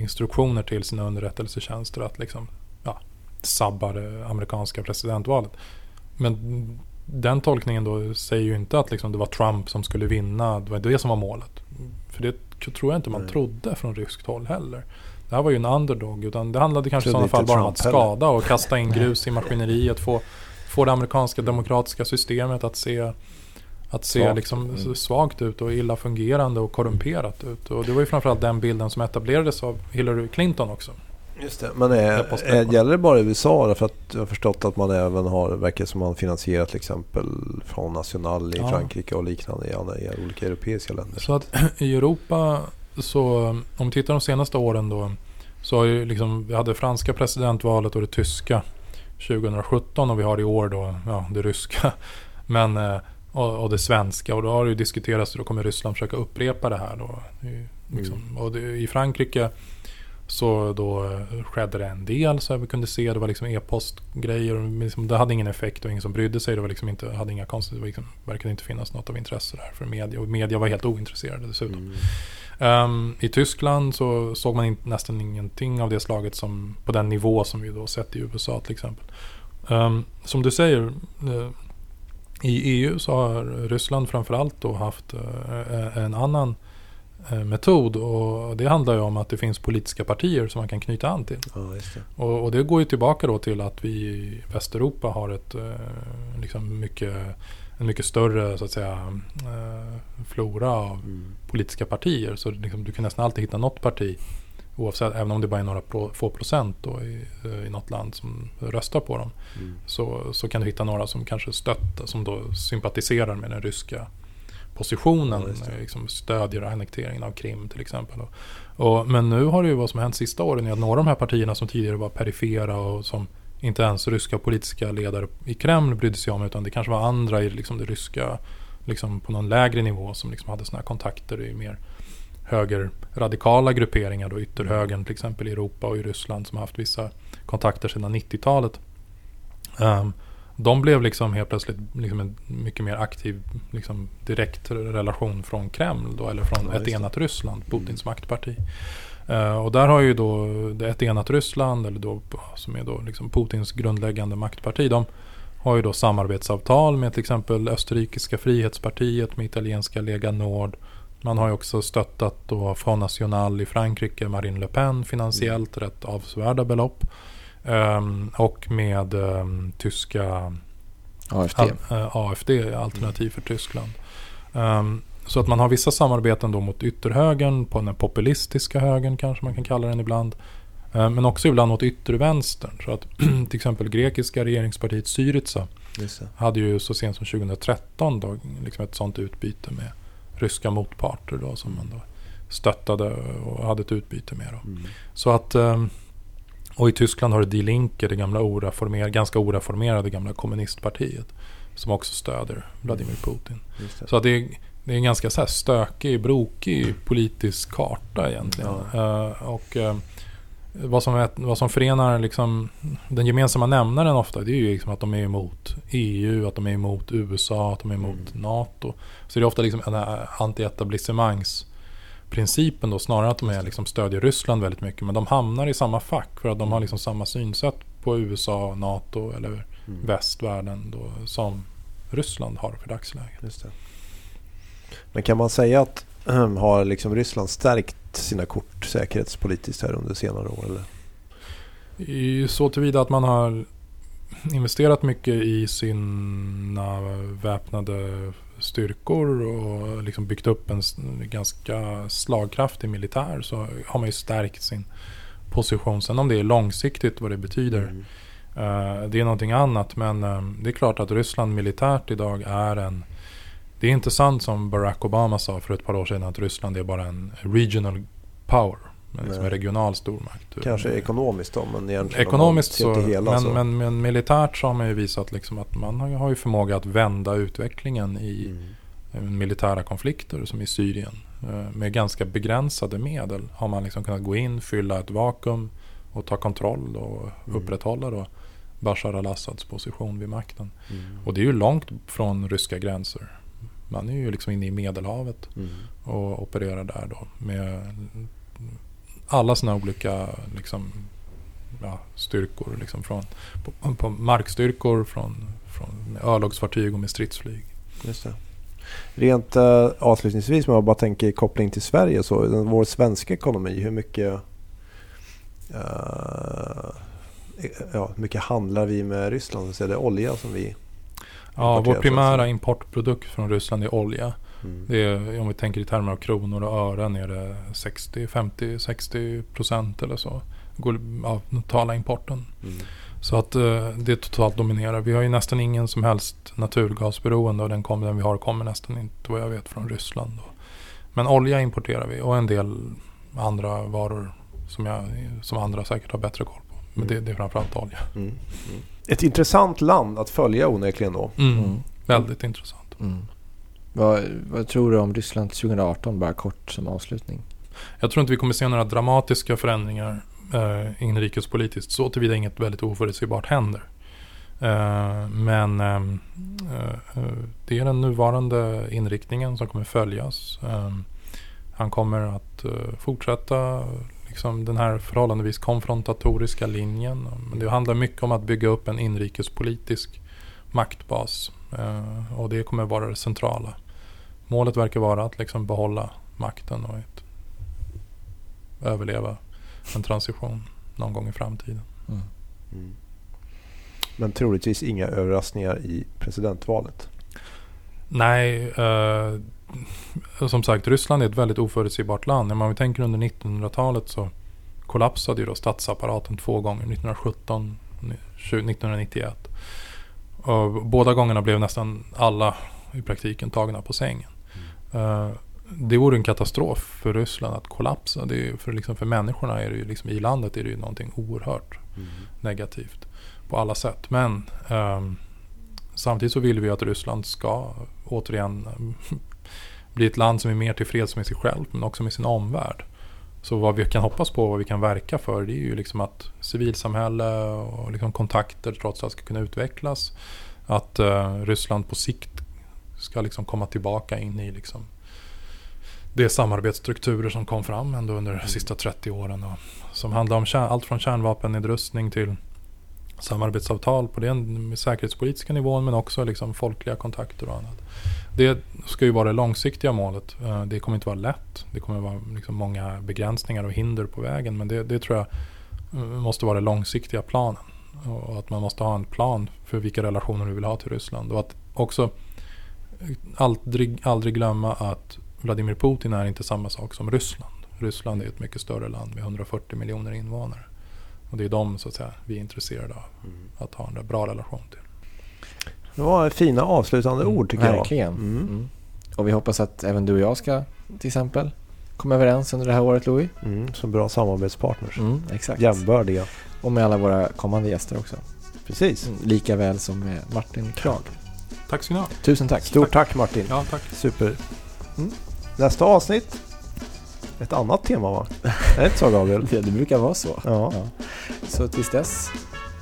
instruktioner till sina underrättelsetjänster att liksom, ja, sabba det amerikanska presidentvalet. Men den tolkningen då säger ju inte att liksom det var Trump som skulle vinna. Det var det som var målet. För det tror jag inte man Nej. trodde från ryskt håll heller. Det här var ju en underdog. Utan det handlade kanske i sådana fall bara om att skada och kasta in grus i maskineriet. Få, få det amerikanska demokratiska systemet att se att se Svagt. liksom Mm. svagt ut och illa fungerande och korrumperat ut. Och det var ju framförallt den bilden som etablerades av Hillary Clinton också. Just det. Men är, gäller det bara i USA? Därför att jag har förstått att man även har, verkar som man finansierar till exempel från National i Ja. Frankrike och liknande i, andra, i olika europeiska länder. Så att i Europa så om vi tittar de senaste åren då så har ju liksom, vi hade franska presidentvalet och det tyska 2017 och vi har i år då ja, det ryska men, eh, och, och det svenska och då har det ju diskuterats då kommer Ryssland försöka upprepa det här då. Liksom, och det, I Frankrike så då eh, skedde det en del så vi kunde se. Det var liksom e-postgrejer. Liksom, det hade ingen effekt och ingen som brydde sig. Det var liksom inte, hade inga konstigt, det liksom, verkade inte finnas något av intresse där för media. Och media var helt ointresserade dessutom. Mm. Ehm, I Tyskland så såg man in, nästan ingenting av det slaget som, på den nivå som vi då sett i USA till exempel. Ehm, som du säger, eh, I EU så har Ryssland framförallt då haft eh, en annan eh, metod och det handlar ju om att det finns politiska partier som man kan knyta an till. Ja, det. Och, och, det går ju tillbaka då till att vi i Västeuropa har ett liksom mycket, en mycket större så att säga, flora av mm. politiska partier. Så liksom, du kan nästan alltid hitta något parti Oavsett, även om det bara är några få procent då i, eh, i något land som röstar på dem. Mm. Så, så kan du hitta några som kanske stöttar, som då sympatiserar med den ryska positionen. Ja, liksom stödjer annekteringen av Krim till exempel. Och, men nu har det ju vad som har hänt sista åren är att några av de här partierna som tidigare var perifera och som inte ens ryska politiska ledare i Kreml brydde sig om utan det kanske var andra i liksom det ryska, liksom på någon lägre nivå som liksom hade sådana kontakter i mer högerradikala grupperingar, då ytterhögern till exempel i Europa och i Ryssland som har haft vissa kontakter sedan 90-talet. Um, ehm, de blev liksom helt plötsligt liksom en mycket mer aktiv liksom direkt relation från Kreml då, eller från ja, ett enat Ryssland, Putins mm. maktparti. Uh, och där har ju då ett enat Ryssland, eller då, som är då liksom Putins grundläggande maktparti, de har ju då samarbetsavtal med till exempel Österrikiska frihetspartiet, med italienska Lega Nord man har ju också stöttat då Front National i Frankrike, Marine Le Pen finansiellt, mm. rätt avsevärda belopp. Um, och med um, tyska AFD. Uh, eh, AFD, Alternativ mm. för Tyskland. Um, så att man har vissa samarbeten då mot ytterhögern, på den populistiska högern kanske man kan kalla den ibland. Men också ibland mot yttervänstern. Så att till exempel grekiska regeringspartiet Syriza hade ju så sent som 2013 då, liksom ett sånt utbyte med ryska motparter då, som man då stöttade och hade ett utbyte med. Mm. Så att, ehm, och i Tyskland har du Die Linke, det gamla oraformer, ganska oreformerade gamla kommunistpartiet. Som också stöder Vladimir mm. Putin. Så att det är, det är en ganska så här stökig, brokig politisk karta egentligen. Ja. Uh, och uh, vad som, vad som förenar liksom, den gemensamma nämnaren ofta det är ju liksom att de är emot EU, att de är emot USA, att de är emot mm. NATO. Så det är ofta liksom den här anti-etablissemangsprincipen då snarare att de är liksom stödjer Ryssland väldigt mycket. Men de hamnar i samma fack för att de har liksom samma synsätt på USA, NATO eller mm. västvärlden då, som Ryssland har för dagsläget. Men kan man säga att har liksom Ryssland stärkt sina kort säkerhetspolitiskt här under senare år? Eller? I så tillvida att man har investerat mycket i sina väpnade styrkor och liksom byggt upp en ganska slagkraftig militär så har man ju stärkt sin position. Sen om det är långsiktigt vad det betyder mm. uh, det är någonting annat men um, det är klart att Ryssland militärt idag är en det är inte sant som Barack Obama sa för ett par år sedan att Ryssland är bara en regional power. Liksom en regional stormakt. Kanske ekonomiskt då, men egentligen Ekonomiskt så, hela, men, så. Men, men, militärt så har man ju visat liksom att man har, har ju förmåga att vända utvecklingen i mm. militära konflikter som i Syrien. Eh, med ganska begränsade medel har man liksom kunnat gå in, fylla ett vakuum och ta kontroll och mm. upprätthålla då Bashar al-Assads position vid makten. Mm. Och det är ju långt från ryska gränser. Man är ju liksom inne i Medelhavet mm. och opererar där då med alla sådana olika liksom, ja, styrkor. Liksom från, på, på markstyrkor, från, från örlogsfartyg och med stridsflyg. Just det. Rent uh, avslutningsvis, om jag bara tänker i koppling till Sverige, så vår svenska ekonomi, hur mycket, uh, ja, mycket handlar vi med Ryssland? Så är det olja som vi Ja, vår primära importprodukt från Ryssland är olja. Mm. Det är, om vi tänker i termer av kronor och ören är det 60, 50, 60 procent eller så. Av den totala importen. Mm. Så att uh, det totalt dominerar. Vi har ju nästan ingen som helst naturgasberoende och den, kom, den vi har kommer nästan inte vad jag vet från Ryssland. Men olja importerar vi och en del andra varor som, jag, som andra säkert har bättre koll på. Men mm. det, det, är framförallt olja. Mm. mm ett intressant land att följa onekligen då. Mm. Mm. Väldigt intressant. Mm. Vad, vad, tror du om Ryssland 2018, bara kort som avslutning? Jag tror inte vi kommer se några dramatiska förändringar eh, inrikespolitiskt. Så tillvida inget väldigt oförutsägbart händer. Eh, men ehm, eh, det är den nuvarande inriktningen som kommer följas. Ehm, han kommer att eh, fortsätta liksom den här förhållandevis konfrontatoriska linjen. Men det handlar mycket om att bygga upp en inrikespolitisk maktbas Eh, och det kommer vara det centrala. Målet verkar vara att liksom behålla makten och ett, överleva en transition någon gång i framtiden. Mm. Mm. Men troligtvis inga överraskningar i presidentvalet. Nej, eh, som sagt Ryssland är ett väldigt oförutsägbart land. Om vi tänker under 1900-talet så kollapsade ju då statsapparaten två gånger, 1917 1991. Och båda gångerna blev nästan alla i praktiken tagna på sängen. Mm. det vore en katastrof för Ryssland att kollapsa. Det är för, liksom, för människorna är det ju liksom, i landet är det ju någonting oerhört mm. negativt på alla sätt. Men um, samtidigt så vill vi att Ryssland ska återigen bli ett land som är mer tillfreds med sig själv men också med sin omvärld. Så vad vi kan hoppas på och vad vi kan verka för det är ju liksom att civilsamhälle och liksom kontakter trots allt ska kunna utvecklas. Att uh, Ryssland på sikt ska liksom komma tillbaka in i liksom de samarbetsstrukturer som kom fram ändå under de sista 30 åren. Och som handlar om allt från kärnvapennedrustning till samarbetsavtal på den säkerhetspolitiska nivån men också liksom folkliga kontakter och annat. Det ska ju vara det långsiktiga målet. Eh, det kommer inte vara lätt. Det kommer vara liksom många begränsningar och hinder på vägen men det, det tror jag eh, måste vara den långsiktiga planen. Och att man måste ha en plan för vilka relationer du vill ha till Ryssland. Och att också eh, aldrig, aldrig glömma att Vladimir Putin är inte samma sak som Ryssland. Ryssland är ett mycket större land med 140 miljoner invånare. Och det är de så att säga, vi är intresserade av mm. att ha en bra relation till. Det var fina avslutande mm, ord tycker verkligen. jag. Mm. Mm. Och vi hoppas att även du och jag ska till exempel komma överens under det här året Louis. Mm, som bra samarbetspartners. Mm, exakt. Jämbördiga. Och med alla våra kommande gäster också. Precis. Mm, lika väl som med Martin Krag. Tack ska ni ha. Tusen tack. Stort tack, tack Martin. Ja, tack. Super. Mm. Nästa avsnitt ett annat tema va? Är det inte så Gabriel? det, det brukar vara så. Ja. ja. Så tills dess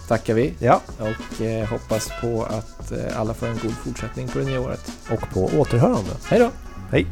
tackar vi ja. och eh, hoppas på att eh, alla får en god fortsättning på det nya året. Och på återhörande. Hej då! Hej!